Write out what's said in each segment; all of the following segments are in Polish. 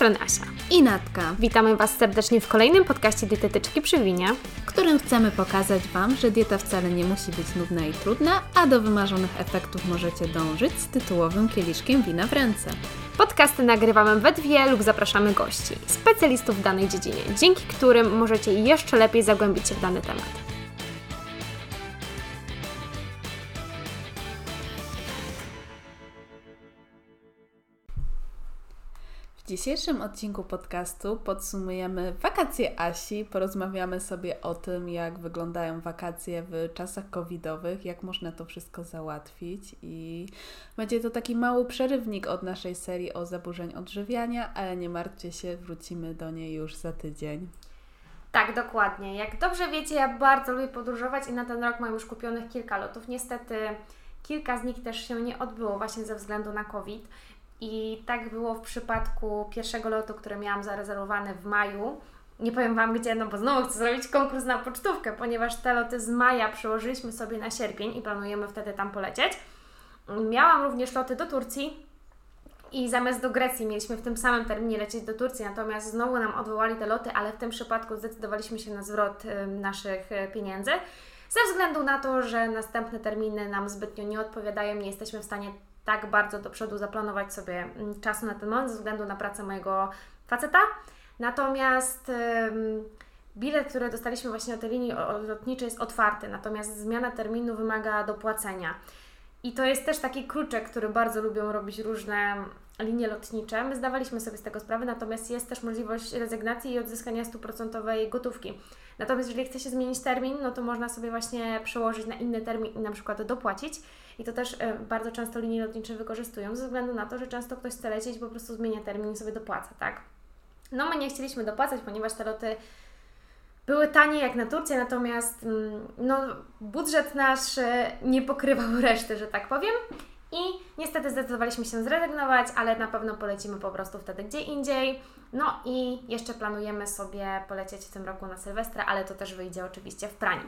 strony Asia. i Natka, Witamy Was serdecznie w kolejnym podcaście Dietetyczki przy winie. w którym chcemy pokazać Wam, że dieta wcale nie musi być nudna i trudna, a do wymarzonych efektów możecie dążyć z tytułowym kieliszkiem wina w ręce. Podcasty nagrywamy we dwie lub zapraszamy gości, specjalistów w danej dziedzinie, dzięki którym możecie jeszcze lepiej zagłębić się w dany temat. W dzisiejszym odcinku podcastu podsumujemy wakacje Asi, porozmawiamy sobie o tym, jak wyglądają wakacje w czasach covidowych, jak można to wszystko załatwić i będzie to taki mały przerywnik od naszej serii o zaburzeń odżywiania, ale nie martwcie się, wrócimy do niej już za tydzień. Tak, dokładnie. Jak dobrze wiecie, ja bardzo lubię podróżować i na ten rok mam już kupionych kilka lotów. Niestety kilka z nich też się nie odbyło właśnie ze względu na COVID. I tak było w przypadku pierwszego lotu, który miałam zarezerwowany w maju. Nie powiem Wam gdzie, no bo znowu chcę zrobić konkurs na pocztówkę, ponieważ te loty z maja przełożyliśmy sobie na sierpień i planujemy wtedy tam polecieć. Miałam również loty do Turcji, i zamiast do Grecji mieliśmy w tym samym terminie lecieć do Turcji, natomiast znowu nam odwołali te loty, ale w tym przypadku zdecydowaliśmy się na zwrot naszych y, pieniędzy. Ze względu na to, że następne terminy nam zbytnio nie odpowiadają, nie jesteśmy w stanie tak bardzo do przodu zaplanować sobie mm, czasu na ten moment, ze względu na pracę mojego faceta. Natomiast bilet, który dostaliśmy właśnie na tej linii lotniczej jest otwarty, natomiast zmiana terminu wymaga dopłacenia. I to jest też taki kruczek, który bardzo lubią robić różne linie lotnicze. My zdawaliśmy sobie z tego sprawę, natomiast jest też możliwość rezygnacji i odzyskania stuprocentowej gotówki. Natomiast jeżeli chce się zmienić termin, no to można sobie właśnie przełożyć na inny termin i na przykład dopłacić. I to też e, bardzo często linie lotnicze wykorzystują, ze względu na to, że często ktoś chce lecieć i po prostu zmienia termin i sobie dopłaca, tak? No my nie chcieliśmy dopłacać, ponieważ te loty były tanie jak na Turcję, natomiast mm, no, budżet nasz e, nie pokrywał reszty, że tak powiem. I niestety zdecydowaliśmy się zrezygnować, ale na pewno polecimy po prostu wtedy gdzie indziej. No i jeszcze planujemy sobie polecieć w tym roku na Sylwestra, ale to też wyjdzie oczywiście w praniu.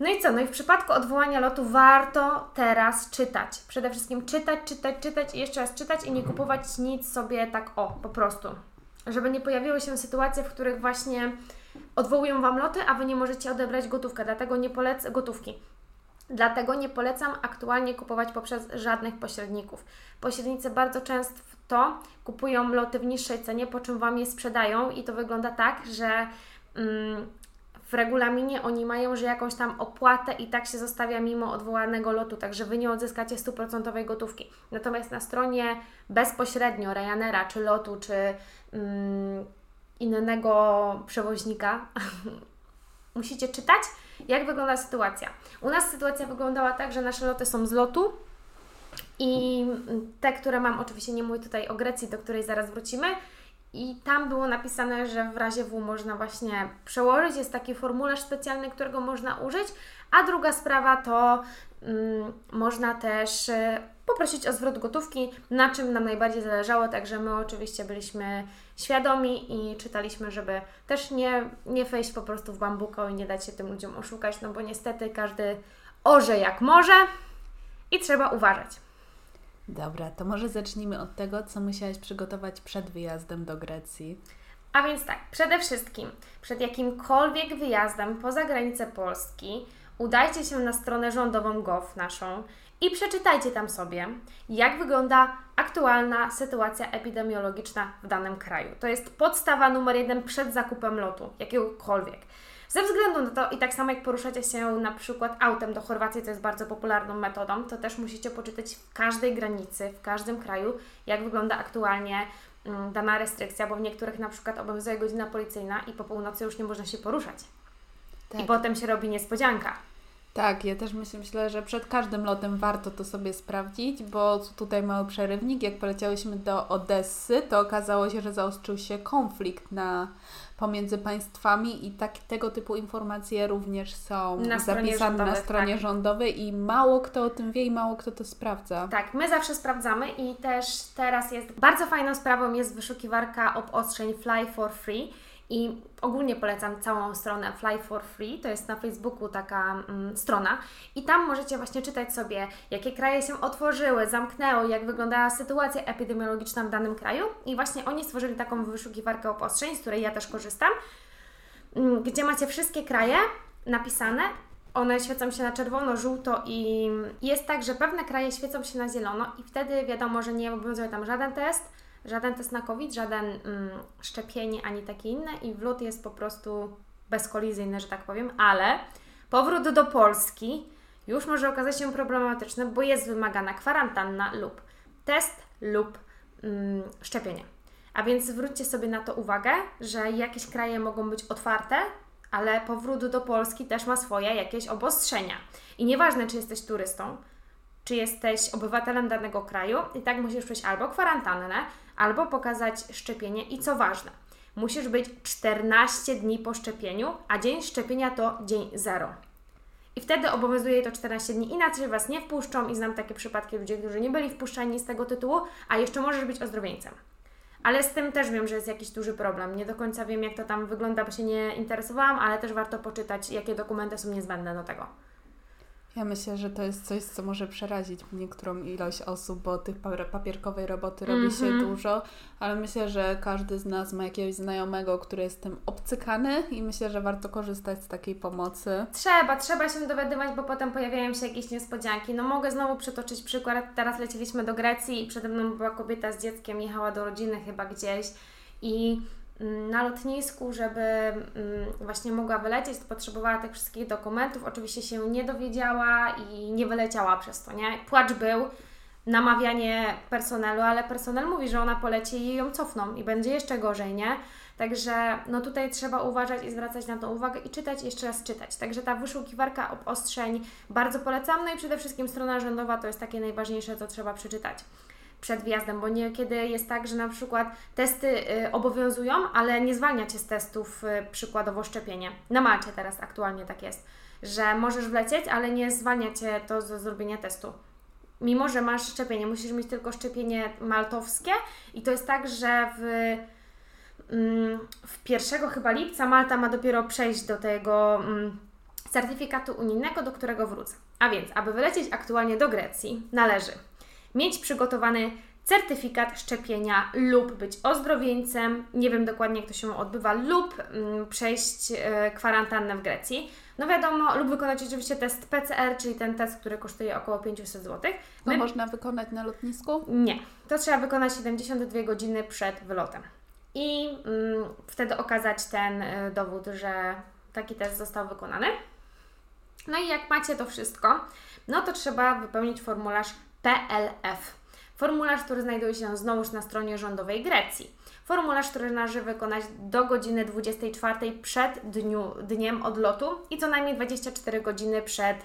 No i co? No i w przypadku odwołania lotu warto teraz czytać. Przede wszystkim czytać, czytać, czytać i jeszcze raz czytać i nie kupować nic sobie tak o, po prostu. Żeby nie pojawiły się sytuacje, w których właśnie odwołują Wam loty, a Wy nie możecie odebrać gotówkę, dlatego nie polecam gotówki. Dlatego nie polecam aktualnie kupować poprzez żadnych pośredników. Pośrednicy bardzo często kupują loty w niższej cenie, po czym Wam je sprzedają i to wygląda tak, że mm, w regulaminie oni mają, że jakąś tam opłatę i tak się zostawia mimo odwołanego lotu, także Wy nie odzyskacie stuprocentowej gotówki. Natomiast na stronie bezpośrednio Ryanaira, czy lotu, czy mm, innego przewoźnika musicie czytać, jak wygląda sytuacja. U nas sytuacja wyglądała tak, że nasze loty są z lotu i te, które mam, oczywiście nie mówię tutaj o Grecji, do której zaraz wrócimy. I tam było napisane, że w razie W można właśnie przełożyć. Jest taki formularz specjalny, którego można użyć. A druga sprawa to mm, można też e, poprosić o zwrot gotówki, na czym nam najbardziej zależało. Także my oczywiście byliśmy świadomi i czytaliśmy, żeby też nie, nie wejść po prostu w bambuko i nie dać się tym ludziom oszukać, no bo niestety każdy orze jak może i trzeba uważać. Dobra, to może zacznijmy od tego, co musiałaś przygotować przed wyjazdem do Grecji. A więc tak, przede wszystkim przed jakimkolwiek wyjazdem poza granicę Polski udajcie się na stronę rządową gov naszą i przeczytajcie tam sobie, jak wygląda aktualna sytuacja epidemiologiczna w danym kraju. To jest podstawa numer jeden przed zakupem lotu, jakiegokolwiek. Ze względu na to, i tak samo jak poruszacie się na przykład autem do Chorwacji, to jest bardzo popularną metodą, to też musicie poczytać w każdej granicy, w każdym kraju, jak wygląda aktualnie mm, dana restrykcja, bo w niektórych na przykład obowiązuje godzina policyjna i po północy już nie można się poruszać. Tak. I potem się robi niespodzianka. Tak, ja też myślę, myślę, że przed każdym lotem warto to sobie sprawdzić, bo tutaj mały przerywnik. Jak poleciałyśmy do Odessy, to okazało się, że zaostrzył się konflikt na, pomiędzy państwami i tak, tego typu informacje również są Na zapisane na rządowych, stronie tak. rządowej i mało kto o tym wie i mało kto to sprawdza. Tak, my zawsze sprawdzamy i też teraz jest bardzo fajną sprawą jest wyszukiwarka obostrzeń Fly for Free I ogólnie polecam całą stronę Fly for Free, to jest na Facebooku taka mm, strona. I tam możecie właśnie czytać sobie, jakie kraje się otworzyły, zamknęły, jak wyglądała sytuacja epidemiologiczna w danym kraju. I właśnie oni stworzyli taką wyszukiwarkę obostrzeń, z której ja też korzystam, mm, gdzie macie wszystkie kraje napisane. One świecą się na czerwono, żółto i jest tak, że pewne kraje świecą się na zielono i wtedy wiadomo, że nie obowiązuje tam żaden test, żaden test na COVID, żaden mm, szczepienie ani takie inne i wlot jest po prostu bezkolizyjny, że tak powiem, ale powrót do Polski już może okazać się problematyczny, bo jest wymagana kwarantanna lub test lub mm, szczepienie. A więc zwróćcie sobie na to uwagę, że jakieś kraje mogą być otwarte, ale powrót do Polski też ma swoje jakieś obostrzenia. I nieważne, czy jesteś turystą, czy jesteś obywatelem danego kraju, i tak musisz przejść albo kwarantannę, albo pokazać szczepienie. I co ważne, musisz być 14 dni po szczepieniu, a dzień szczepienia to dzień zero. I wtedy obowiązuje to 14 dni, inaczej Was nie wpuszczą i znam takie przypadki ludzi, którzy nie byli wpuszczani z tego tytułu, a jeszcze możesz być ozdrowieńcem. Ale z tym też wiem, że jest jakiś duży problem. Nie do końca wiem, jak to tam wygląda, bo się nie interesowałam, ale też warto poczytać, jakie dokumenty są niezbędne do tego. Ja myślę, że to jest coś, co może przerazić niektórą ilość osób, bo tych papierkowej roboty robi mm -hmm. się mhm. dużo, ale myślę, że każdy z nas ma jakiegoś znajomego, który jest tym obcykany i myślę, że warto korzystać z takiej pomocy. Trzeba, trzeba się dowiadywać, bo potem pojawiają się jakieś niespodzianki. No mogę znowu przytoczyć przykład. Teraz leciliśmy do Grecji i przede mną była kobieta z dzieckiem, jechała do rodziny chyba gdzieś i na lotnisku, żeby mm, właśnie mogła wylecieć, to potrzebowała tych wszystkich dokumentów. Oczywiście się nie dowiedziała i nie wyleciała przez to, nie? Płacz był, namawianie personelu, ale personel mówi, że ona poleci i ją cofną i będzie jeszcze gorzej, nie? Także no tutaj trzeba uważać i zwracać na to uwagę i czytać, jeszcze raz czytać. Także ta wyszukiwarka obostrzeń bardzo polecam, no i przede wszystkim strona rządowa to jest takie najważniejsze, co trzeba przeczytać przed wjazdem, bo niekiedy jest tak, że na przykład testy y, obowiązują, ale nie zwalnia Cię z testów y, przykładowo szczepienie. Na Malcie teraz aktualnie tak jest, że możesz wlecieć, ale nie zwalnia Cię to ze zrobienia testu. Mimo, że masz szczepienie, musisz mieć tylko szczepienie maltowskie i to jest tak, że w mm, w 1 chyba lipca Malta ma dopiero przejść do tego mm, certyfikatu unijnego, do którego wrócę. A więc, aby wylecieć aktualnie do Grecji, należy mieć przygotowany certyfikat szczepienia lub być ozdrowieńcem, nie wiem dokładnie jak to się odbywa, lub mm, przejść e, kwarantannę w Grecji. No wiadomo, lub wykonać oczywiście test PCR, czyli ten test, który kosztuje około 500 zł. To My... można wykonać na lotnisku? Nie, to trzeba wykonać 72 godziny przed wylotem. I mm, wtedy okazać ten y, dowód, że taki test został wykonany. No i jak macie to wszystko, no to trzeba wypełnić formularz PLF. Formularz, który znajduje się znowuż na stronie rządowej Grecji. Formularz, który należy wykonać do godziny 24 przed dniu, dniem odlotu i co najmniej 24 godziny przed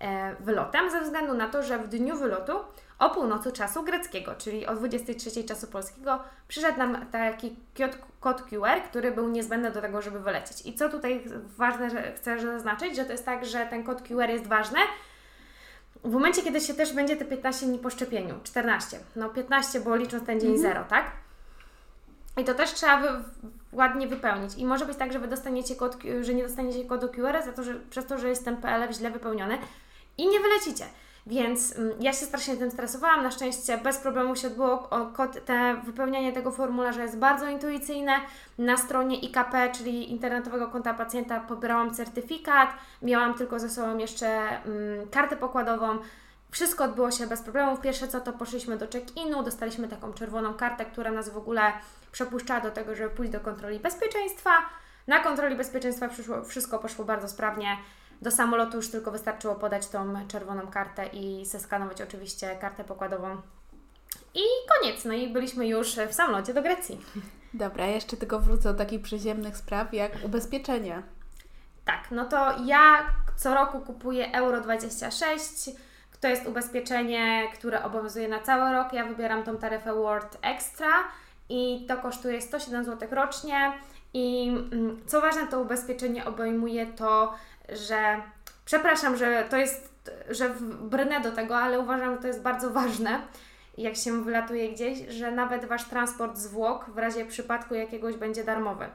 e, wylotem, ze względu na to, że w dniu wylotu o północy czasu greckiego, czyli o 23 czasu polskiego, przyszedł nam taki kod QR, który był niezbędny do tego, żeby wylecieć. I co tutaj ważne, że chcę zaznaczyć, że to jest tak, że ten kod QR jest ważny, w momencie, kiedy się też będzie te 15 dni po szczepieniu, 14, no 15, bo licząc ten dzień mhm. zero, tak? I to też trzeba wy, ładnie wypełnić. I może być tak, że Wy dostaniecie kod, że nie dostaniecie kodu QR za to, że, przez to, że jest ten PLF źle wypełniony i nie wylecicie. Więc mm, ja się strasznie tym stresowałam. Na szczęście bez problemu się odbyło. Te, wypełnianie tego formularza jest bardzo intuicyjne. Na stronie IKP, czyli internetowego konta pacjenta, pobierałam certyfikat. Miałam tylko ze sobą jeszcze mm, kartę pokładową. Wszystko odbyło się bez problemu. Pierwsze co to poszliśmy do check-inu, dostaliśmy taką czerwoną kartę, która nas w ogóle przepuszczała do tego, żeby pójść do kontroli bezpieczeństwa. Na kontroli bezpieczeństwa przyszło, wszystko poszło bardzo sprawnie. Do samolotu już tylko wystarczyło podać tą czerwoną kartę i zeskanować oczywiście kartę pokładową. I koniec. No i byliśmy już w samolocie do Grecji. Dobra, jeszcze tylko wrócę do takich przyziemnych spraw jak ubezpieczenie. Tak, no to ja co roku kupuję Euro 26. To jest ubezpieczenie, które obowiązuje na cały rok. Ja wybieram tą taryfę World Extra i to kosztuje 107 zł rocznie. I mm, co ważne, to ubezpieczenie obejmuje to, że przepraszam, że to jest, że brnę do tego, ale uważam, że to jest bardzo ważne, jak się wylatuje gdzieś, że nawet Wasz transport zwłok w razie przypadku jakiegoś będzie darmowy.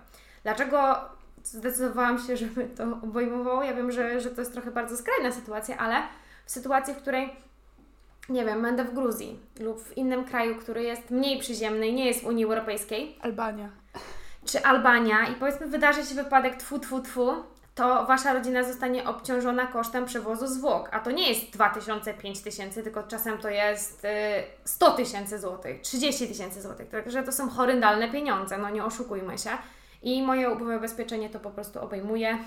Dlaczego zdecydowałam się, żeby to obejmowało? Ja wiem, że, że to jest trochę bardzo skrajna sytuacja, ale w sytuacji, w której nie wiem, będę w Gruzji lub w innym kraju, który jest mniej przyziemny i nie jest w Unii Europejskiej. Albania. Czy Albania i powiedzmy wydarzy się wypadek tfu, tfu, tfu, to Wasza rodzina zostanie obciążona kosztem przewozu zwłok. A to nie jest 2000, 5000, tylko czasem to jest 100 tysięcy złotych, 30 tysięcy złotych. Także to są horrendalne pieniądze, no nie oszukujmy się. I moje ubezpieczenie to po prostu obejmuje,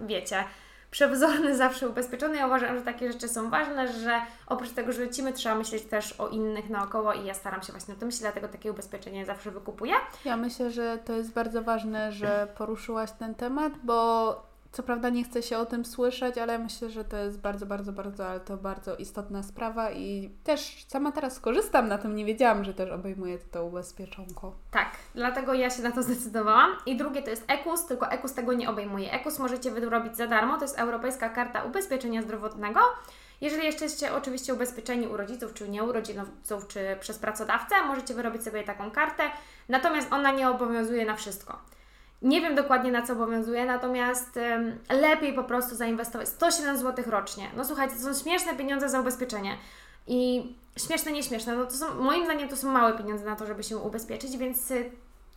wiecie, przewzorny zawsze ubezpieczony. Ja uważam, że takie rzeczy są ważne, że oprócz tego, że lecimy, trzeba myśleć też o innych naokoło i ja staram się właśnie o tym myśleć, dlatego takie ubezpieczenie zawsze wykupuję. Ja myślę, że to jest bardzo ważne, że poruszyłaś ten temat, bo co prawda nie chcę się o tym słyszeć, ale myślę, że to jest bardzo, bardzo, bardzo, ale to bardzo istotna sprawa i też sama teraz skorzystam na tym, nie wiedziałam, że też obejmuje to ubezpieczonko. Tak, dlatego ja się na to zdecydowałam. I drugie to jest EKUS, tylko EKUS tego nie obejmuje. EKUS możecie wyrobić za darmo, to jest Europejska Karta Ubezpieczenia Zdrowotnego. Jeżeli jesteście oczywiście ubezpieczeni u rodziców, czy nie u rodziców, czy przez pracodawcę, możecie wyrobić sobie taką kartę, natomiast ona nie obowiązuje na wszystko. Nie wiem dokładnie na co obowiązuje, natomiast um, lepiej po prostu zainwestować 107 zł rocznie. No słuchajcie, to są śmieszne pieniądze za ubezpieczenie. I śmieszne, nieśmieszne. No to są, moim zdaniem to są małe pieniądze na to, żeby się ubezpieczyć, więc y,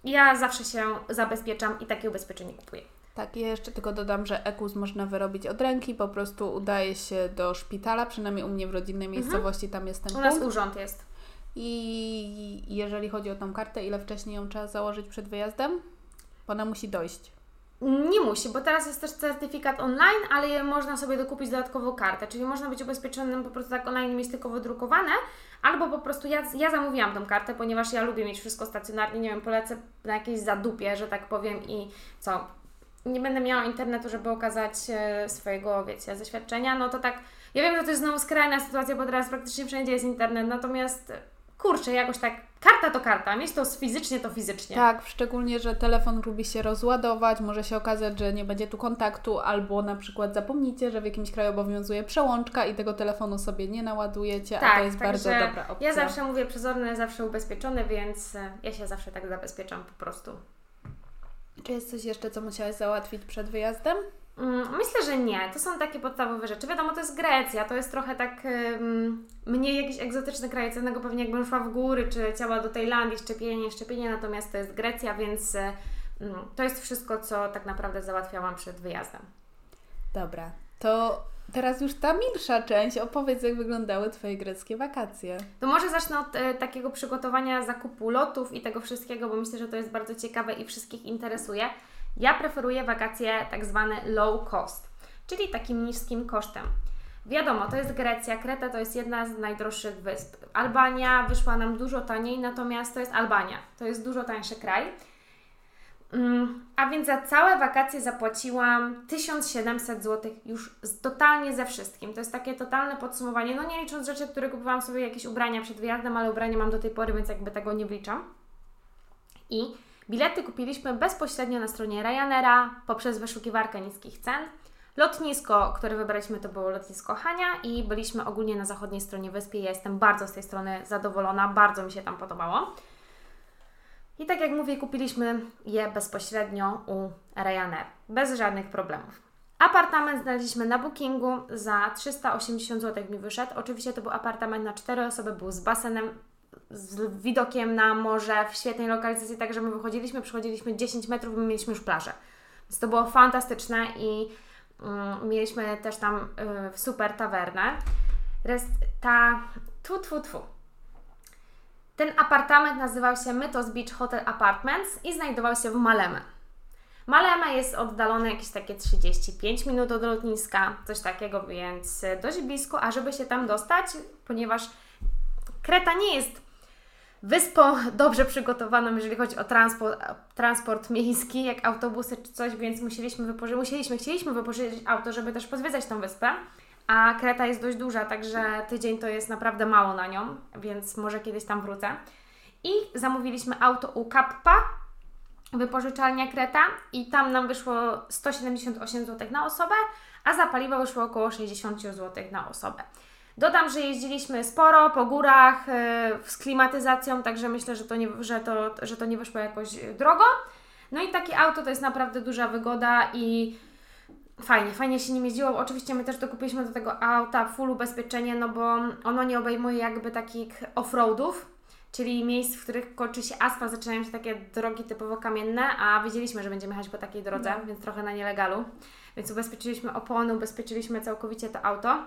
ja zawsze się zabezpieczam i takie ubezpieczenie kupuję. Tak, ja jeszcze tylko dodam, że EKUS można wyrobić od ręki, po prostu udaje się do szpitala, przynajmniej u mnie w rodzinnej mhm. miejscowości tam jest ten U nas urząd jest. I jeżeli chodzi o tą kartę, ile wcześniej ją trzeba założyć przed wyjazdem? Ona musi dojść. Nie musi, bo teraz jest też certyfikat online, ale można sobie dokupić dodatkową kartę, czyli można być ubezpieczonym po prostu tak online, mieć tylko wydrukowane, albo po prostu ja, ja zamówiłam tą kartę, ponieważ ja lubię mieć wszystko stacjonarnie, nie wiem, polecę na jakieś zadupie, że tak powiem i co, nie będę miała internetu, żeby okazać e, swojego, wiecie, zaświadczenia, no to tak, ja wiem, że to jest znowu skrajna sytuacja, bo teraz praktycznie wszędzie jest internet, natomiast kurczę, jakoś tak, karta to karta, mieć to fizycznie to fizycznie. Tak, szczególnie, że telefon lubi się rozładować, może się okazać, że nie będzie tu kontaktu, albo na przykład zapomnicie, że w jakimś kraju obowiązuje przełączka i tego telefonu sobie nie naładujecie, tak, a to tak, jest bardzo dobra opcja. Ja zawsze mówię przezorne, zawsze ubezpieczone, więc e, ja się zawsze tak zabezpieczam po prostu. Czy jest coś jeszcze, co musiałeś załatwić przed wyjazdem? Mm, myślę, że nie. To są takie podstawowe rzeczy. Wiadomo, to jest Grecja, to jest trochę tak um, mniej jakiś egzotyczny kraj. Cennego pewnie jakbym szła w góry, czy chciała do Tajlandii, szczepienie, szczepienie, natomiast to jest Grecja, więc um, to jest wszystko, co tak naprawdę załatwiałam przed wyjazdem. Dobra, to teraz już ta milsza część. Opowiedz, jak wyglądały Twoje greckie wakacje. To może zacznę od e, takiego przygotowania zakupu lotów i tego wszystkiego, bo myślę, że to jest bardzo ciekawe i wszystkich interesuje. Ja preferuję wakacje tak zwane low cost, czyli takim niskim kosztem. Wiadomo, to jest Grecja, Kreta to jest jedna z najdroższych wysp. Albania wyszła nam dużo taniej, natomiast to jest Albania, to jest dużo tańszy kraj. Mm, a więc za całe wakacje zapłaciłam 1700 zł już totalnie ze wszystkim. To jest takie totalne podsumowanie. No nie licząc rzeczy, które kupowałam sobie jakieś ubrania przed wyjazdem, ale ubrania mam do tej pory, więc jakby tego nie wliczam. I Bilety kupiliśmy bezpośrednio na stronie Ryanaira poprzez wyszukiwarkę niskich cen. Lotnisko, które wybraliśmy, to było lotnisko Hania i byliśmy ogólnie na zachodniej stronie wyspy. Ja jestem bardzo z tej strony zadowolona, bardzo mi się tam podobało. I tak jak mówię, kupiliśmy je bezpośrednio u Ryanair, bez żadnych problemów. Apartament znaleźliśmy na bookingu za 380 zł mi wyszedł. Oczywiście to był apartament na 4 osoby, był z basenem, z widokiem na morze, w świetnej lokalizacji, tak że my wychodziliśmy, przychodziliśmy 10 metrów, my mieliśmy już plażę. Więc to było fantastyczne i mm, mieliśmy też tam y, super tawernę. Rest, ta, tu, tu, tu. Ten apartament nazywał się Mytos Beach Hotel Apartments i znajdował się w Maleme. Maleme jest oddalone jakieś takie 35 minut od lotniska, coś takiego, więc dość blisko, a żeby się tam dostać, ponieważ Kreta nie jest wyspą dobrze przygotowaną, jeżeli chodzi o transport, transport miejski, jak autobusy czy coś, więc musieliśmy wypożyczyć, musieliśmy, chcieliśmy wypożyczyć auto, żeby też pozwiedzać tą wyspę. A Kreta jest dość duża, także tydzień to jest naprawdę mało na nią, więc może kiedyś tam wrócę. I zamówiliśmy auto u Kappa, wypożyczalnia Kreta i tam nam wyszło 178 zł na osobę, a za paliwo wyszło około 60 zł na osobę. Dodam, że jeździliśmy sporo po górach yy, z klimatyzacją, także myślę, że to, nie, że, to, że to nie wyszło jakoś drogo. No i takie auto to jest naprawdę duża wygoda i fajnie, fajnie się nim jeździło. Oczywiście my też dokupiliśmy do tego auta full ubezpieczenie, no bo ono nie obejmuje jakby takich off-roadów, czyli miejsc, w których kończy się asfalt, zaczynają się takie drogi typowo kamienne, a wiedzieliśmy, że będziemy jechać po takiej drodze, no. więc trochę na nielegalu. Więc ubezpieczyliśmy opony, ubezpieczyliśmy całkowicie to auto.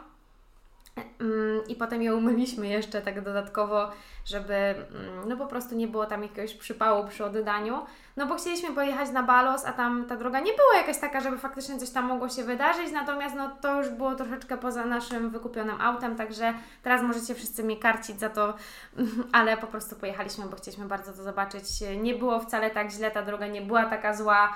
Mm, I potem je umyliśmy jeszcze tak dodatkowo, żeby mm, no po prostu nie było tam jakiegoś przypału przy oddaniu. No bo chcieliśmy pojechać na Balos, a tam ta droga nie była jakaś taka, żeby faktycznie coś tam mogło się wydarzyć, natomiast no to już było troszeczkę poza naszym wykupionym autem, także teraz możecie wszyscy mnie karcić za to, ale po prostu pojechaliśmy, bo chcieliśmy bardzo to zobaczyć. Nie było wcale tak źle, ta droga nie była taka zła,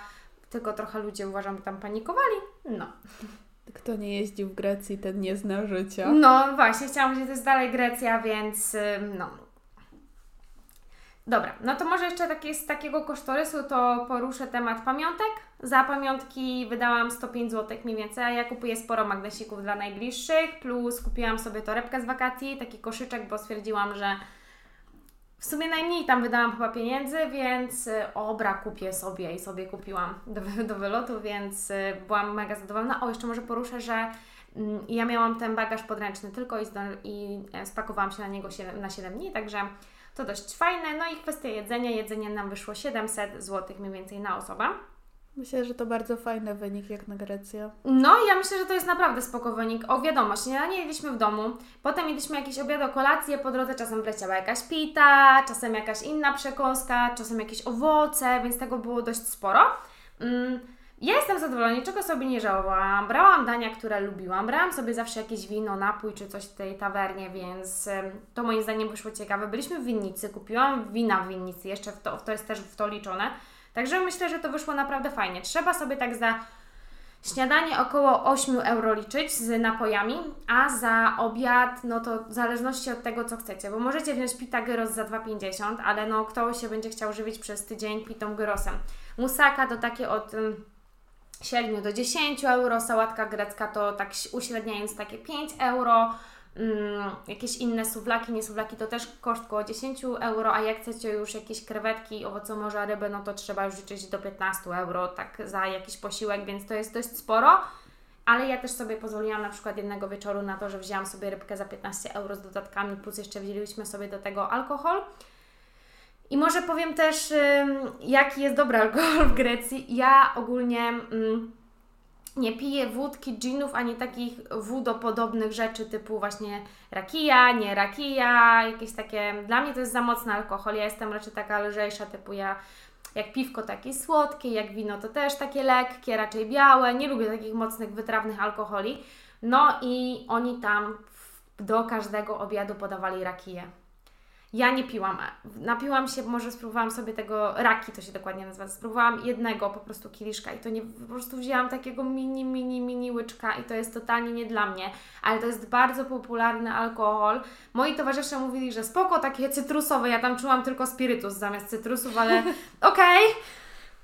tylko trochę ludzie uważam, tam panikowali. No. Kto nie jeździł w Grecji, ten nie zna życia. No właśnie, chciałam powiedzieć, to jest dalej Grecja, więc no. Dobra, no to może jeszcze taki, z takiego kosztorysu to poruszę temat pamiątek. Za pamiątki wydałam 105 zł mniej więcej, a ja kupuję sporo magnesików dla najbliższych, plus kupiłam sobie torebkę z wakacji, taki koszyczek, bo stwierdziłam, że w sumie najmniej tam wydałam chyba pieniędzy, więc y, obra kupię sobie i sobie kupiłam do, do wylotu, więc y, byłam mega zadowolona. O, jeszcze może poruszę, że mm, ja miałam ten bagaż podręczny tylko i, i e, spakowałam się na niego 7, na 7 dni, także to dość fajne. No i kwestia jedzenia. Jedzenie nam wyszło 700 zł mniej więcej na osobę. Myślę, że to bardzo fajny wynik jak na Grecję. No, ja myślę, że to jest naprawdę spoko wynik. O, wiadomo, śniadanie jedliśmy w domu, potem jedliśmy jakieś obiad, kolację, po drodze czasem wleciała jakaś pita, czasem jakaś inna przekąska, czasem jakieś owoce, więc tego było dość sporo. Mm. Ja jestem zadowolona, niczego sobie nie żałowałam. Brałam dania, które lubiłam. Brałam sobie zawsze jakieś wino, napój czy coś w tej tawernie, więc to moim zdaniem wyszło ciekawe. Byliśmy w winnicy, kupiłam wina w winnicy, jeszcze w to, to jest też w to liczone. Także myślę, że to wyszło naprawdę fajnie. Trzeba sobie tak za śniadanie około 8 euro liczyć z napojami, a za obiad, no to w zależności od tego, co chcecie, bo możecie wziąć pita gyros za 2,50, ale no kto się będzie chciał żywić przez tydzień pitą gyrosem. Musaka to takie od 7 do 10 euro, sałatka grecka to tak uśredniając takie 5 euro, Mm, jakieś inne suwlaki, nie suwlaki to też koszt około 10 euro, a jak chcecie już jakieś krewetki, owoce morza, ryby, no to trzeba już liczyć do 15 euro tak za jakiś posiłek, więc to jest dość sporo. Ale ja też sobie pozwoliłam na przykład jednego wieczoru na to, że wzięłam sobie rybkę za 15 euro z dodatkami, plus jeszcze wzięliśmy sobie do tego alkohol. I może powiem też, jaki jest dobry alkohol w Grecji. Ja ogólnie mm, nie piję wódki, ginów, ani takich wódopodobnych rzeczy typu właśnie rakija, nie rakija, jakieś takie... Dla mnie to jest za mocny alkohol. Ja jestem raczej taka lżejsza, typu ja jak piwko takie słodkie, jak wino to też takie lekkie, raczej białe. Nie lubię takich mocnych, wytrawnych alkoholi. No i oni tam do każdego obiadu podawali rakiję. Ja nie piłam. Napiłam się, może spróbowałam sobie tego raki, to się dokładnie nazywa. Spróbowałam jednego po prostu kieliszka i to nie, po prostu wzięłam takiego mini, mini, mini łyczka i to jest totalnie nie dla mnie. Ale to jest bardzo popularny alkohol. Moi towarzysze mówili, że spoko, takie cytrusowe. Ja tam czułam tylko spirytus zamiast cytrusów, ale okej. Okay.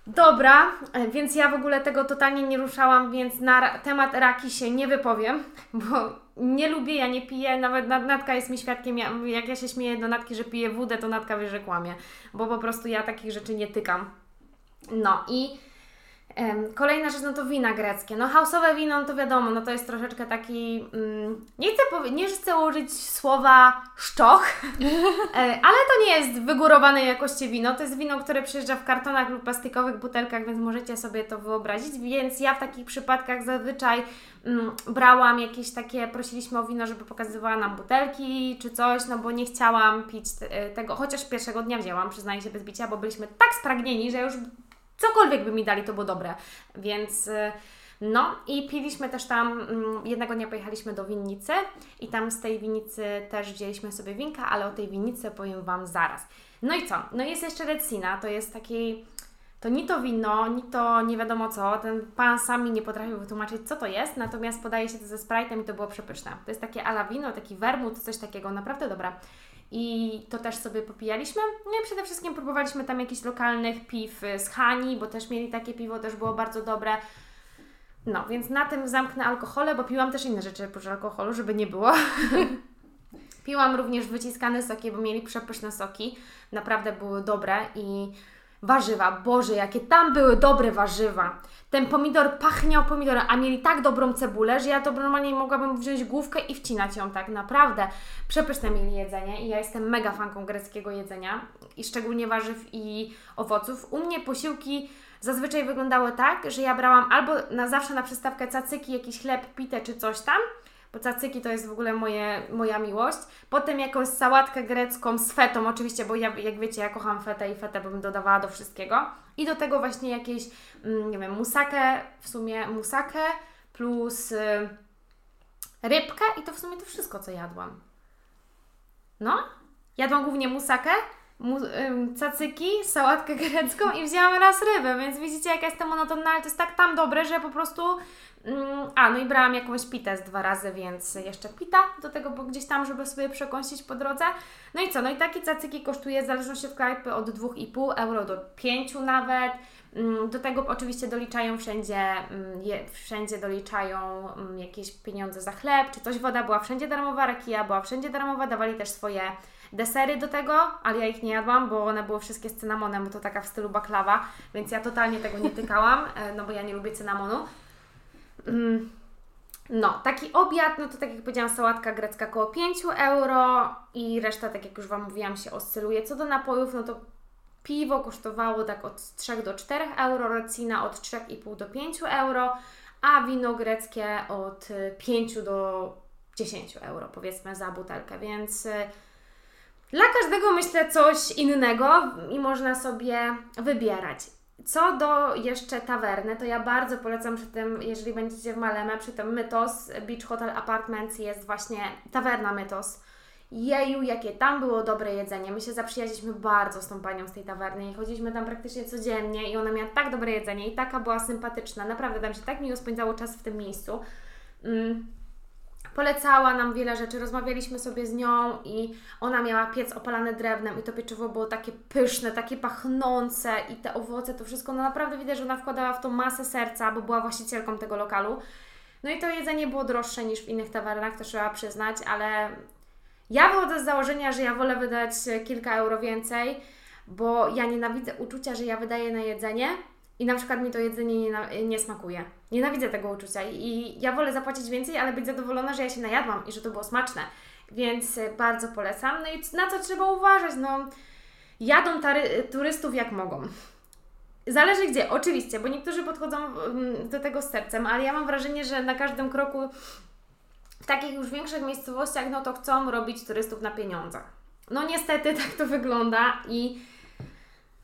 Dobra, więc ja w ogóle tego totalnie nie ruszałam, więc na temat raki się nie wypowiem, bo nie lubię, ja nie piję, nawet Natka jest mi świadkiem, jak ja się śmieję do Natki, że piję wódę, to Natka wie, że kłamie, bo po prostu ja takich rzeczy nie tykam. No i Kolejna rzecz, no to wina greckie. No hausowe wino, no to wiadomo, no to jest troszeczkę taki, mm, nie, chcę powie- nie chcę użyć słowa szczoch, e, ale to nie jest wygórowanej jakości wino, to jest wino, które przyjeżdża w kartonach lub plastikowych butelkach, więc możecie sobie to wyobrazić, więc ja w takich przypadkach zazwyczaj mm, brałam jakieś takie, prosiliśmy o wino, żeby pokazywała nam butelki czy coś, no bo nie chciałam pić te, tego, chociaż pierwszego dnia wzięłam, przyznaję się bez bicia, bo byliśmy tak spragnieni, że już cokolwiek by mi dali, to było dobre. Więc y, no i piliśmy też tam, mm, jednego dnia pojechaliśmy do winnicy i tam z tej winnicy też wzięliśmy sobie winka, ale o tej winnicy powiem Wam zaraz. No i co? No jest jeszcze Recina, to jest taki, to ni to wino, ni to nie wiadomo co, ten pan sam mi nie potrafił wytłumaczyć co to jest, natomiast podaje się to ze Sprite'em i to było przepyszne. To jest takie ala wino, taki wermut, coś takiego, naprawdę dobra i to też sobie popijaliśmy. No i przede wszystkim próbowaliśmy tam jakichś lokalnych piw z Hani, bo też mieli takie piwo, też było bardzo dobre. No, więc na tym zamknę alkohole, bo piłam też inne rzeczy oprócz alkoholu, żeby nie było. piłam również wyciskane soki, bo mieli przepyszne soki. Naprawdę były dobre i Warzywa, Boże, jakie tam były dobre warzywa. Ten pomidor pachniał pomidorem, a mieli tak dobrą cebulę, że ja to normalnie mogłabym wziąć główkę i wcinać ją tak naprawdę. Przepyszne mieli jedzenie i ja jestem mega fanką greckiego jedzenia i szczególnie warzyw i owoców. U mnie posiłki zazwyczaj wyglądały tak, że ja brałam albo na zawsze na przystawkę cacyki, jakiś chleb, pitę czy coś tam, bo cacyki to jest w ogóle moje, moja miłość. Potem jakąś sałatkę grecką z fetą, oczywiście, bo ja, jak wiecie, ja kocham fetę i fetę bym dodawała do wszystkiego. I do tego właśnie jakieś, mm, nie wiem, musakę, w sumie musakę plus y, rybkę i to w sumie to wszystko, co jadłam. No, jadłam głównie musakę, cacyki, sałatkę grecką i wzięłam raz rybę, więc widzicie jaka jest to monotonna, ale to jest tak tam dobre, że po prostu ym, a, no i brałam jakąś pitę z dwa razy, więc jeszcze pita do tego, bo gdzieś tam, żeby sobie przekąsić po drodze. No i co, no i takie cacyki kosztuje w zależności od knajpy od 2,5 euro do 5 nawet. Do tego oczywiście doliczają wszędzie, je, wszędzie doliczają jakieś pieniądze za chleb, czy coś, woda była wszędzie darmowa, rakija była wszędzie darmowa, dawali też swoje desery do tego, ale ja ich nie jadłam, bo one były wszystkie z cynamonem, bo to taka w stylu baklawa, więc ja totalnie tego nie tykałam, e, no bo ja nie lubię cynamonu. No, taki obiad, no to tak jak powiedziałam, sałatka grecka około 5 euro i reszta, tak jak już Wam mówiłam, się oscyluje. Co do napojów, no to piwo kosztowało tak od 3 do 4 euro, rocina od 3,5 do 5 euro, a wino greckie od 5 do 10 euro, powiedzmy, za butelkę, więc dla każdego myślę coś innego i można sobie wybierać. Co do jeszcze tawerny, to ja bardzo polecam przy tym, jeżeli będziecie w Maleme, przy tym Mytos Beach Hotel Apartments jest właśnie tawerna Mytos. Jeju, jakie tam było dobre jedzenie. My się zaprzyjaźniliśmy bardzo z tą panią z tej tawerny i chodziliśmy tam praktycznie codziennie i ona miała tak dobre jedzenie i taka była sympatyczna. Naprawdę tam się tak miło spędzało czas w tym miejscu. Mm polecała nam wiele rzeczy, rozmawialiśmy sobie z nią i ona miała piec opalany drewnem i to pieczywo było takie pyszne, takie pachnące i te owoce, to wszystko, no naprawdę widać, że ona wkładała w to masę serca, bo była właścicielką tego lokalu. No i to jedzenie było droższe niż w innych tawernach, to trzeba przyznać, ale ja wychodzę z założenia, że ja wolę wydać kilka euro więcej, bo ja nienawidzę uczucia, że ja wydaję na jedzenie, i na przykład mi to jedzenie nie, nie smakuje. Nienawidzę tego uczucia i ja wolę zapłacić więcej, ale być zadowolona, że ja się najadłam i że to było smaczne. Więc e, bardzo polecam. No i na co trzeba uważać? No, jadą tary, turystów jak mogą. Zależy gdzie, oczywiście, bo niektórzy podchodzą mm, do tego z sercem, ale ja mam wrażenie, że na każdym kroku w takich już większych miejscowościach, no to chcą robić turystów na pieniądzach. No niestety tak to wygląda i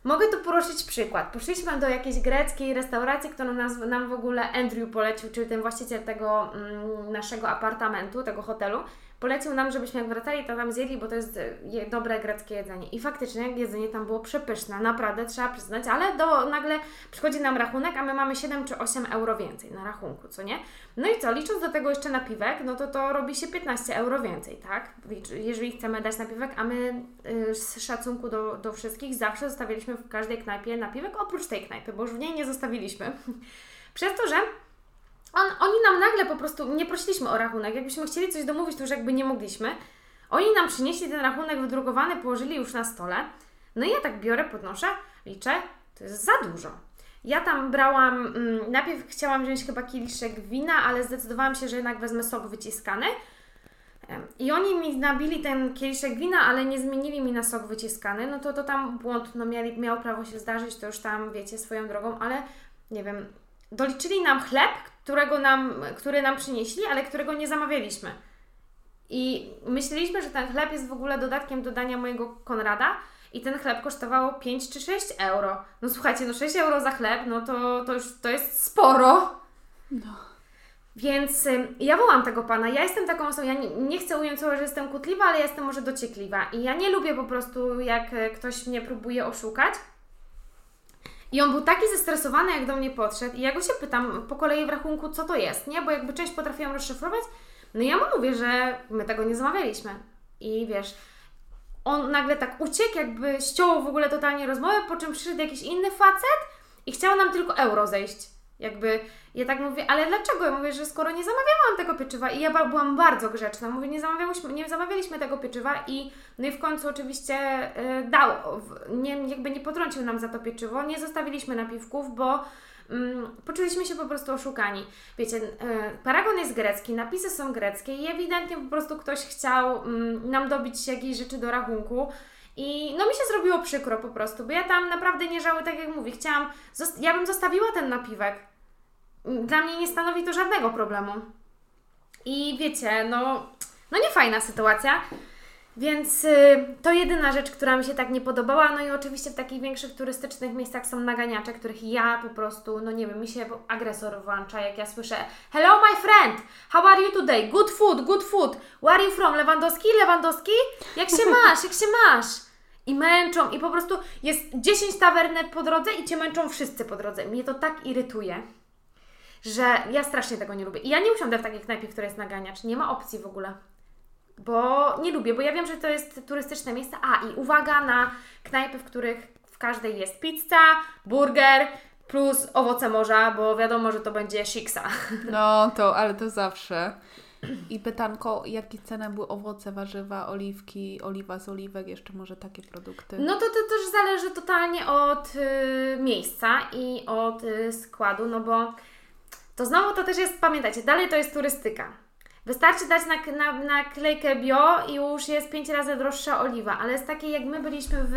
Mogę tu poruszyć przykład. Poszliśmy do jakiejś greckiej restauracji, którą nas, nam w ogóle Andrew polecił, czyli ten właściciel tego mm, naszego apartamentu, tego hotelu polecił nam, żebyśmy jak wracali, to tam zjedli, bo to jest e, dobre greckie jedzenie. I faktycznie jedzenie tam było przepyszne, naprawdę trzeba przyznać, ale do, nagle przychodzi nam rachunek, a my mamy 7 czy 8 euro więcej na rachunku, co nie? No i co, licząc do tego jeszcze napiwek, no to to robi się 15 euro więcej, tak? Jeżeli chcemy dać napiwek, a my yy, z szacunku do, do wszystkich zawsze zostawiliśmy w każdej knajpie napiwek, oprócz tej knajpy, bo już w niej nie zostawiliśmy. Przez to, że on, oni nam nagle po prostu, nie prosiliśmy o rachunek, jakbyśmy chcieli coś domówić, to już jakby nie mogliśmy. Oni nam przynieśli ten rachunek wydrukowany, położyli już na stole. No i ja tak biorę, podnoszę, liczę, to jest za dużo. Ja tam brałam, mm, najpierw chciałam wziąć chyba kieliszek wina, ale zdecydowałam się, że jednak wezmę sok wyciskany. I oni mi nabili ten kieliszek wina, ale nie zmienili mi na sok wyciskany, no to to tam błąd, no mieli, miał prawo się zdarzyć, to już tam wiecie swoją drogą, ale nie wiem, doliczyli nam chleb, którego nam, który nam przynieśli, ale którego nie zamawialiśmy. I myśleliśmy, że ten chleb jest w ogóle dodatkiem do dania mojego Konrada i ten chleb kosztował 5 czy 6 euro. No słuchajcie, no 6 euro za chleb, no to, to już to jest sporo. No. Więc y, ja wołam tego pana. Ja jestem taką osobą, ja nie, nie chcę ująć słowa, że jestem kutliwa, ale jestem może dociekliwa. I ja nie lubię po prostu, jak y, ktoś mnie próbuje oszukać. I on był taki zestresowany, jak do mnie podszedł, i ja go się pytam po kolei w rachunku, co to jest, nie? Bo jakby część potrafiłam rozszyfrować, no ja mu mówię, że my tego nie zamawialiśmy. I wiesz, on nagle tak uciekł, jakby ściął w ogóle totalnie rozmowę, po czym przyszedł jakiś inny facet i chciał nam tylko euro zejść. Jakby ja tak mówię, ale dlaczego? Ja mówię, że skoro nie zamawiałam tego pieczywa i ja byłam bardzo grzeczna, mówię, nie zamawialiśmy, nie zamawialiśmy tego pieczywa i no i w końcu oczywiście yy, dał, nie, jakby nie potrącił nam za to pieczywo, nie zostawiliśmy napiwków, bo mm, poczuliśmy się po prostu oszukani. Wiecie, yy, paragon jest grecki, napisy są greckie i ewidentnie po prostu ktoś chciał mm, nam dobić jakieś rzeczy do rachunku. I no mi się zrobiło przykro po prostu, bo ja tam naprawdę nie żałuję, tak jak mówię, chciałam, ja bym zostawiła ten napiwek. Dla mnie nie stanowi to żadnego problemu. I wiecie, no, no nie fajna sytuacja. Więc y, to jedyna rzecz, która mi się tak nie podobała. No i oczywiście w takich większych turystycznych miejscach są naganiacze, których ja po prostu, no nie wiem, mi się agresor włącza, jak ja słyszę Hello my friend, how are you today? Good food, good food. Where are you from? Lewandowski? Lewandowski? Jak się masz? Jak się masz? I męczą, i po prostu jest 10 tawernek po drodze i Cię męczą wszyscy po drodze. Mnie to tak irytuje, że ja strasznie tego nie lubię. I ja nie usiądę w takiej knajpie, która jest naganiacz. Nie ma opcji w ogóle bo nie lubię, bo ja wiem, że to jest turystyczne miejsce. A i uwaga na knajpy, w których w każdej jest pizza, burger plus owoce morza, bo wiadomo, że to będzie shiksa. No to, ale to zawsze. I pytanko, jakie ceny były owoce, warzywa, oliwki, oliwa z oliwek, jeszcze może takie produkty? No to, to też zależy totalnie od y, miejsca i od y, składu, no bo to znowu to też jest, pamiętajcie, dalej to jest turystyka. Wystarczy dać na, na, na klejkę bio i już jest pięć razy droższa oliwa, ale jest takie jak my byliśmy w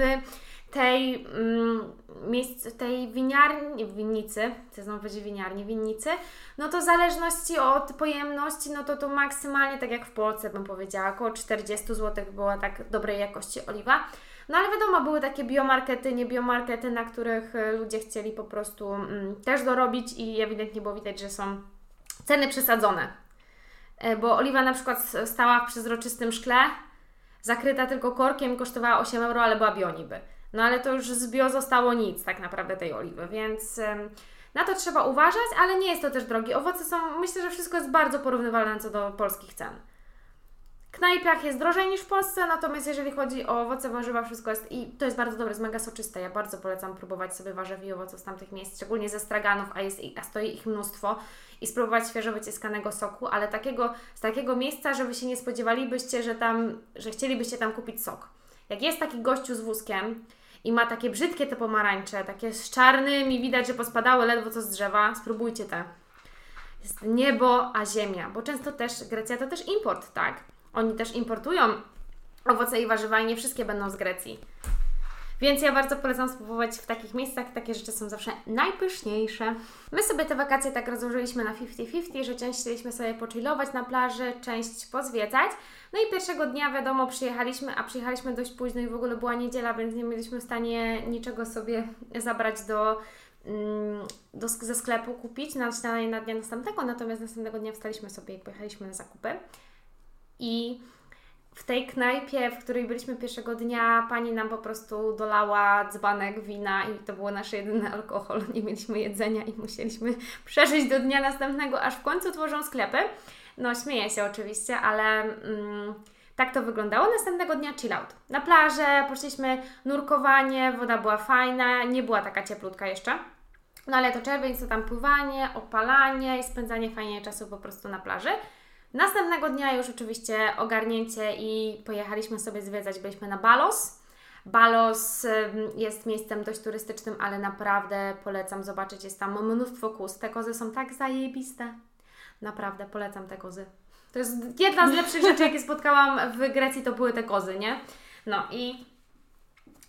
tej, mm, miejsc, tej winiarni, winnicy, chcę znowu powiedzieć winiarni, winnicy, no to w zależności od pojemności, no to to maksymalnie, tak jak w Polsce bym powiedziała, około 40 zł była tak dobrej jakości oliwa. No ale wiadomo, były takie biomarkety, nie biomarkety, na których e, ludzie chcieli po prostu mm, też dorobić i ewidentnie było widać, że są ceny przesadzone E, bo oliwa na przykład stała w przezroczystym szkle, zakryta tylko korkiem kosztowała 8 euro, ale była bio niby. No ale to już z bio zostało nic tak naprawdę tej oliwy, więc na to trzeba uważać, ale nie jest to też drogie. Owoce są, myślę, że wszystko jest bardzo porównywalne co do polskich cen knajpach jest drożej niż w Polsce, natomiast jeżeli chodzi o owoce, warzywa, wszystko jest i to jest bardzo dobre, jest mega soczyste. Ja bardzo polecam próbować sobie warzyw i owoców z tamtych miejsc, szczególnie ze straganów, a, jest, a stoi ich mnóstwo i spróbować świeżo wyciskanego soku, ale takiego, z takiego miejsca, żeby się nie spodziewalibyście, że tam, że chcielibyście tam kupić sok. Jak jest taki gościu z wózkiem i ma takie brzydkie te pomarańcze, takie z czarnymi, widać, że pospadały ledwo co z drzewa, spróbujcie te. Jest niebo, a ziemia, bo często też Grecja to też import, tak? Oni też importują owoce i warzywa i nie wszystkie będą z Grecji. Więc ja bardzo polecam spróbować w takich miejscach. Takie rzeczy są zawsze najpyszniejsze. My sobie te wakacje tak rozłożyliśmy na 50-50, że część chcieliśmy sobie pochillować na plaży, część pozwiedzać. No i pierwszego dnia, wiadomo, przyjechaliśmy, a przyjechaliśmy dość późno i w ogóle była niedziela, więc nie byliśmy w stanie niczego sobie zabrać do, mm, do, ze sklepu kupić na śniadanie na dnia następnego. Natomiast następnego dnia wstaliśmy sobie, jak pojechaliśmy na zakupy. I w tej knajpie, w której byliśmy pierwszego dnia, pani nam po prostu dolała dzbanek wina i to był nasz jedyny alkohol. Nie mieliśmy jedzenia i musieliśmy przeżyć do dnia następnego, aż w końcu tworzą sklepy. No, śmieję się oczywiście, ale mm, tak to wyglądało. Następnego dnia chill out. Na plażę poszliśmy nurkowanie, woda była fajna, nie była taka cieplutka jeszcze. No ale to czerwiec, to tam pływanie, opalanie i spędzanie fajnie czasu po prostu na plaży. Następnego dnia już oczywiście ogarnięcie i pojechaliśmy sobie zwiedzać, byliśmy na Balos. Balos jest miejscem dość turystycznym, ale naprawdę polecam zobaczyć, jest tam mnóstwo kóz. Te kozy są tak zajebiste. Naprawdę polecam te kozy. To jest jedna z lepszych rzeczy, jakie spotkałam w Grecji, to były te kozy, nie? No i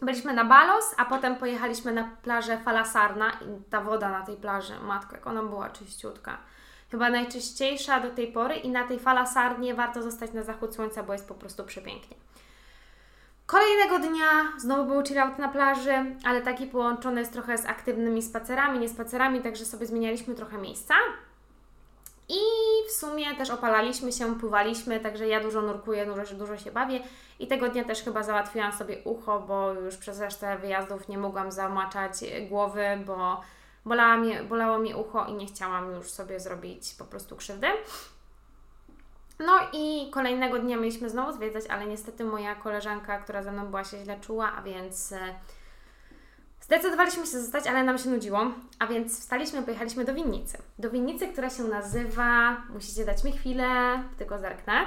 byliśmy na Balos, a potem pojechaliśmy na plażę Falasarna i ta woda na tej plaży, matko, jak ona była czyściutka chyba najczyściejsza do tej pory i na tej falasarnie warto zostać na zachód słońca, bo jest po prostu przepięknie. Kolejnego dnia znowu był chillout na plaży, ale taki połączony jest trochę z aktywnymi spacerami, nie spacerami, także sobie zmienialiśmy trochę miejsca. I w sumie też opalaliśmy się, pływaliśmy, także ja dużo nurkuję, dużo, dużo się bawię. I tego dnia też chyba załatwiłam sobie ucho, bo już przez resztę wyjazdów nie mogłam zamaczać głowy, bo Bolała mnie, bolało mnie ucho i nie chciałam już sobie zrobić po prostu krzywdy. No i kolejnego dnia mieliśmy znowu zwiedzać, ale niestety moja koleżanka, która ze mną była, się źle czuła, a więc e, Zdecydowaliśmy się zostać, ale nam się nudziło, a więc wstaliśmy pojechaliśmy do winnicy. Do winnicy, która się nazywa, musicie dać mi chwilę, tylko zerknę.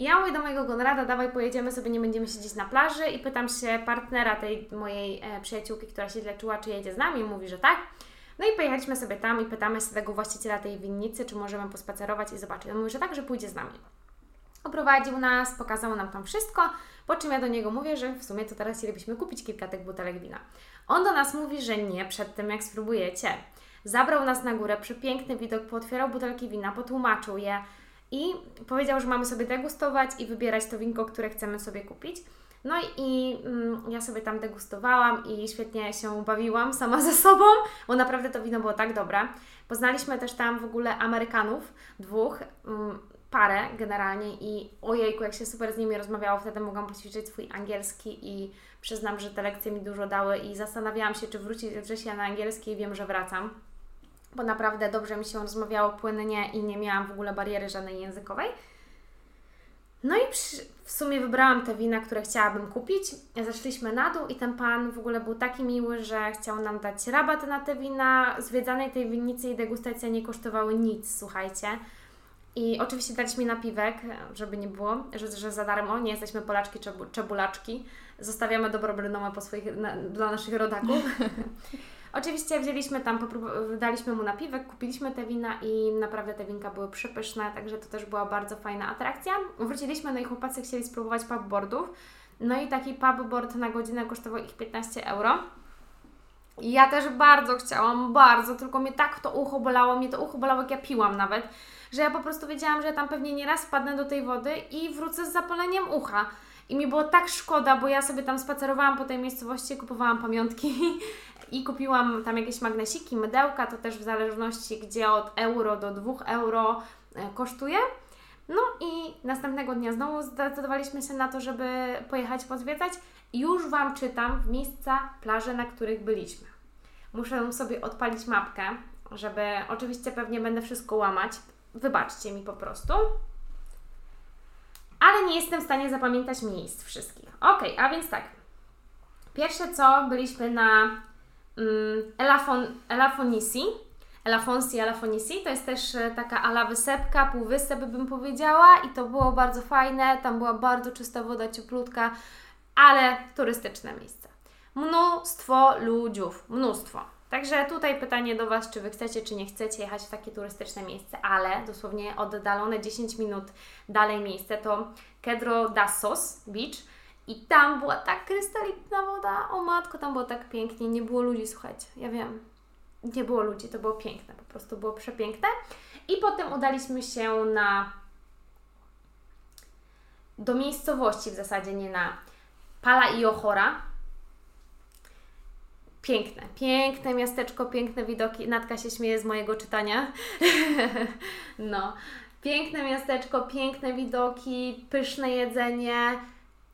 I ja mówię do mojego Konrada, dawaj pojedziemy sobie, nie będziemy siedzieć na plaży i pytam się partnera tej mojej e, przyjaciółki, która się leczyła, czy jedzie z nami. Mówi, że tak. No i pojechaliśmy sobie tam i pytamy się tego właściciela tej winnicy, czy możemy pospacerować i zobaczyć. On mówi, że tak, że pójdzie z nami. Oprowadził nas, pokazał nam tam wszystko, po czym ja do niego mówię, że w sumie to teraz chcielibyśmy kupić kilka tych butelek wina. On do nas mówi, że nie przed tym, jak spróbujecie. Zabrał nas na górę, przepiękny widok, pootwierał butelki wina, potłumaczył je i powiedział, że mamy sobie degustować i wybierać to winko, które chcemy sobie kupić. No i mm, ja sobie tam degustowałam i świetnie się bawiłam sama ze sobą, bo naprawdę to wino było tak dobre. Poznaliśmy też tam w ogóle Amerykanów, dwóch, mm, parę generalnie i ojejku, jak się super z nimi rozmawiało, wtedy mogłam poćwiczyć swój angielski i przyznam, że te lekcje mi dużo dały i zastanawiałam się, czy wrócić do września na angielski i wiem, że wracam, bo naprawdę dobrze mi się rozmawiało płynnie i nie miałam w ogóle bariery żadnej językowej. No i przy, w sumie wybrałam te wina, które chciałabym kupić. Zeszliśmy na dół i ten pan w ogóle był taki miły, że chciał nam dać rabat na te wina. Zwiedzanej tej winnicy i degustacja nie kosztowały nic, słuchajcie. I oczywiście daliśmy napiwek, żeby nie było, że, że za darmo, nie jesteśmy Polaczki czebu, czebulaczki. Zostawiamy dobrą po swoich, na, dla naszych rodaków. Oczywiście wzięliśmy tam, daliśmy mu napiwek, kupiliśmy te wina i naprawdę te winka były przepyszne, także to też była bardzo fajna atrakcja. Wróciliśmy, no i chłopacy chcieli spróbować pubboardów. No i taki pubboard na godzinę kosztował ich 15 euro. Ja też bardzo chciałam, bardzo, tylko mnie tak to ucho bolało, mnie to ucho bolało jak ja piłam nawet, że ja po prostu wiedziałam, że ja tam pewnie nieraz wpadnę do tej wody i wrócę z zapaleniem ucha. I mi było tak szkoda, bo ja sobie tam spacerowałam po tej miejscowości, kupowałam pamiątki i kupiłam tam jakieś magnesiki, mydełka, to też w zależności gdzie od euro do 2 euro e, kosztuje. No i następnego dnia znowu zdecydowaliśmy się na to, żeby pojechać pozwiedzać. Już Wam czytam miejsca, plaże, na których byliśmy. Muszę sobie odpalić mapkę, żeby oczywiście pewnie będę wszystko łamać. Wybaczcie mi po prostu. Ale nie jestem w stanie zapamiętać miejsc wszystkich. Ok, a więc tak. Pierwsze co, byliśmy na Elafon, Elafonisi. Elafonsi, Elafonisi. To jest też e, taka ala wysepka, półwysep bym powiedziała i to było bardzo fajne. Tam była bardzo czysta woda, cieplutka, ale turystyczne miejsce. Mnóstwo ludziów, mnóstwo. Także tutaj pytanie do Was, czy Wy chcecie, czy nie chcecie jechać w takie turystyczne miejsce, ale dosłownie oddalone 10 minut dalej miejsce to Kedro Dassos Beach i tam była tak krystaliczna woda, o matko, tam było tak pięknie, nie było ludzi, słuchajcie, ja wiem, nie było ludzi, to było piękne, po prostu było przepiękne. I potem udaliśmy się na do miejscowości w zasadzie, nie na Pala i Ochora, Piękne, piękne miasteczko, piękne widoki. Natka się śmieje z mojego czytania. no, piękne miasteczko, piękne widoki, pyszne jedzenie.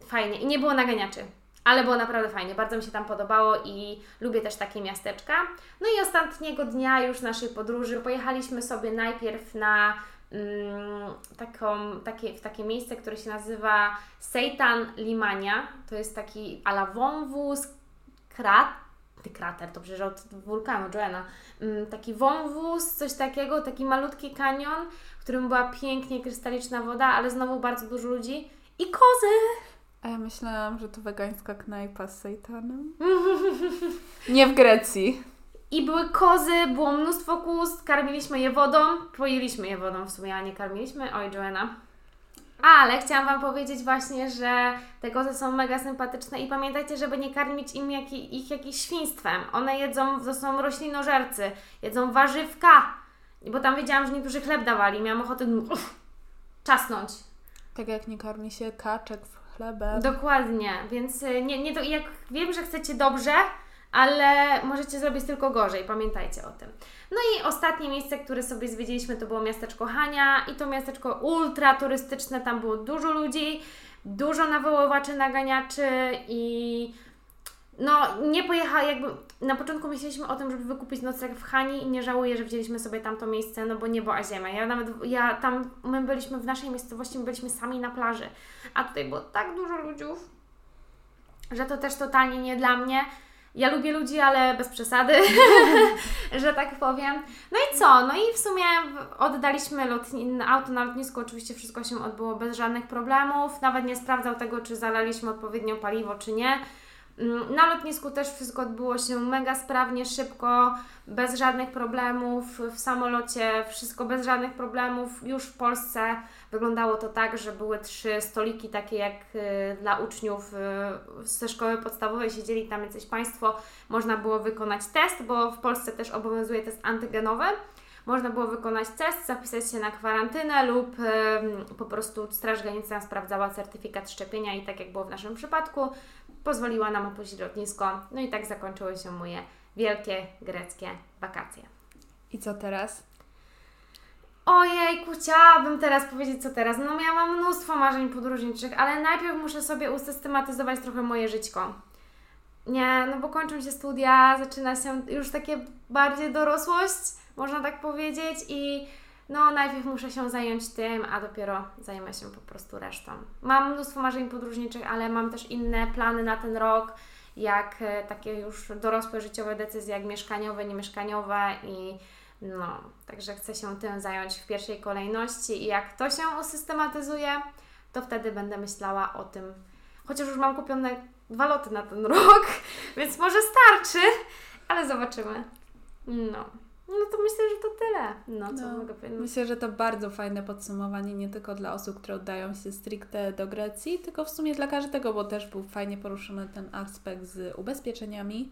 Fajnie. I nie było naganiaczy, ale było naprawdę fajnie. Bardzo mi się tam podobało i lubię też takie miasteczka. No i ostatniego dnia już naszej podróży pojechaliśmy sobie najpierw na mm, taką, takie, w takie miejsce, które się nazywa Seitan Limania. To jest taki ala wąwóz, krat ty krater, to przecież od wulkanu Joanna, mm, taki wąwóz, coś takiego, taki malutki kanion, w którym była pięknie krystaliczna woda, ale znowu bardzo dużo ludzi i kozy. A ja myślałam, że to wegańska knajpa z sejtanem. Nie w Grecji. I były kozy, było mnóstwo kóz, karmiliśmy je wodą, poiliśmy je wodą w sumie, a nie karmiliśmy. Oj, Joanna. Ale chciałam Wam powiedzieć właśnie, że te kozy są mega sympatyczne i pamiętajcie, żeby nie karmić im jak, ich jakimś świństwem. One jedzą, to są roślinożercy, jedzą warzywka. Bo tam wiedziałam, że niektórzy chleb dawali, miałam ochotę uff, czasnąć. Tak jak nie karmi się kaczek w chlebem. Dokładnie, więc y, nie, nie do, jak wiem, że chcecie dobrze, ale możecie zrobić tylko gorzej, pamiętajcie o tym. No i ostatnie miejsce, które sobie zwiedziliśmy, to było miasteczko Hania i to miasteczko ultra turystyczne, tam było dużo ludzi, dużo nawoływaczy, naganiaczy i no nie pojechała jakby, na początku myśleliśmy o tym, żeby wykupić nocleg w Hani i nie żałuję, że wzięliśmy sobie tamto miejsce, no bo niebo a ziemia. Ja nawet, ja tam, my byliśmy w naszej miejscowości, my byliśmy sami na plaży, a tutaj było tak dużo ludziów, że to też totalnie nie dla mnie. Ja lubię ludzi, ale bez przesady, że tak powiem. No i co? No i w sumie oddaliśmy lotni- auto na lotnisku. Oczywiście wszystko się odbyło bez żadnych problemów. Nawet nie sprawdzał tego, czy zalaliśmy odpowiednio paliwo, czy nie. Mm, Na lotnisku też wszystko odbyło się mega sprawnie, szybko, bez żadnych problemów. W samolocie wszystko bez żadnych problemów. Już w Polsce wyglądało to tak, że były trzy stoliki takie jak y, dla uczniów y, ze szkoły podstawowej, siedzieli tam jacyś Państwo. Można było wykonać test, bo w Polsce też obowiązuje test antygenowy. Można było wykonać test, zapisać się na kwarantynę lub ym, po prostu Straż Graniczna sprawdzała certyfikat szczepienia i tak jak było w naszym przypadku, pozwoliła nam opuścić lotnisko. No i tak zakończyły się moje wielkie greckie wakacje. I co teraz? Ojejku, chciałabym teraz powiedzieć, co teraz. No miałam mnóstwo marzeń podróżniczych, ale najpierw muszę sobie usystematyzować trochę moje żyćko. Nie, no bo kończą się studia, zaczyna się już takie bardziej dorosłość, można tak powiedzieć i no najpierw muszę się zająć tym, a dopiero zajmę się po prostu resztą. Mam mnóstwo marzeń podróżniczych, ale mam też inne plany na ten rok, jak e, takie już dorosłe życiowe decyzje, jak mieszkaniowe, niemieszkaniowe i no, także chcę się tym zająć w pierwszej kolejności i jak to się usystematyzuje, to wtedy będę myślała o tym, chociaż już mam kupione dwa loty na ten rok, więc może starczy, ale zobaczymy. No. No to myślę, że to tyle. No, co No, mogę powiedzieć. Myślę, że to bardzo fajne podsumowanie, nie tylko dla osób, które oddają się stricte do Grecji, tylko w sumie dla każdego, bo też był fajnie poruszony ten aspekt z ubezpieczeniami.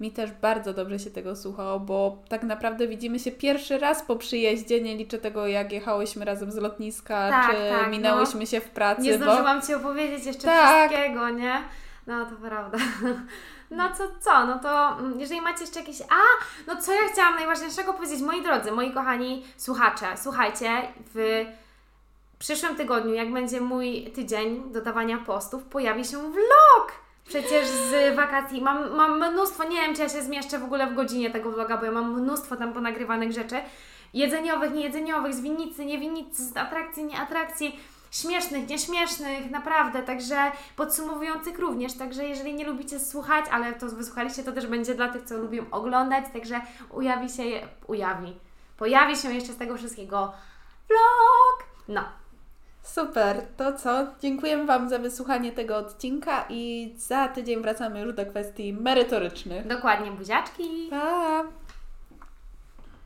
Mi też bardzo dobrze się tego słuchało, bo tak naprawdę widzimy się pierwszy raz po przyjeździe. Nie liczę tego, jak jechałyśmy razem z lotniska, Tak, czy tak, minęłyśmy się w pracy. Nie bo... zdążyłam Ci opowiedzieć jeszcze Tak. wszystkiego, nie? No to prawda. No co, co? No to mm, jeżeli macie jeszcze jakieś... A! No co ja chciałam najważniejszego powiedzieć? Moi drodzy, moi kochani słuchacze, słuchajcie, w przyszłym tygodniu, jak będzie mój tydzień dodawania postów, pojawi się vlog! Przecież z wakacji mam, mam mnóstwo, nie wiem czy ja się zmieszczę w ogóle w godzinie tego vloga, bo ja mam mnóstwo tam ponagrywanych rzeczy. Jedzeniowych, niejedzeniowych, z winnicy, nie winnicy, z atrakcji, nie atrakcji śmiesznych, nieśmiesznych, naprawdę, także podsumowujących również, także jeżeli nie lubicie słuchać, ale to wysłuchaliście, to też będzie dla tych, co lubią oglądać, także ujawi się, ujawi, pojawi się jeszcze z tego wszystkiego vlog, no. Super, to co? Dziękujemy Wam za wysłuchanie tego odcinka i za tydzień wracamy już do kwestii merytorycznych. Dokładnie, buziaczki. Pa!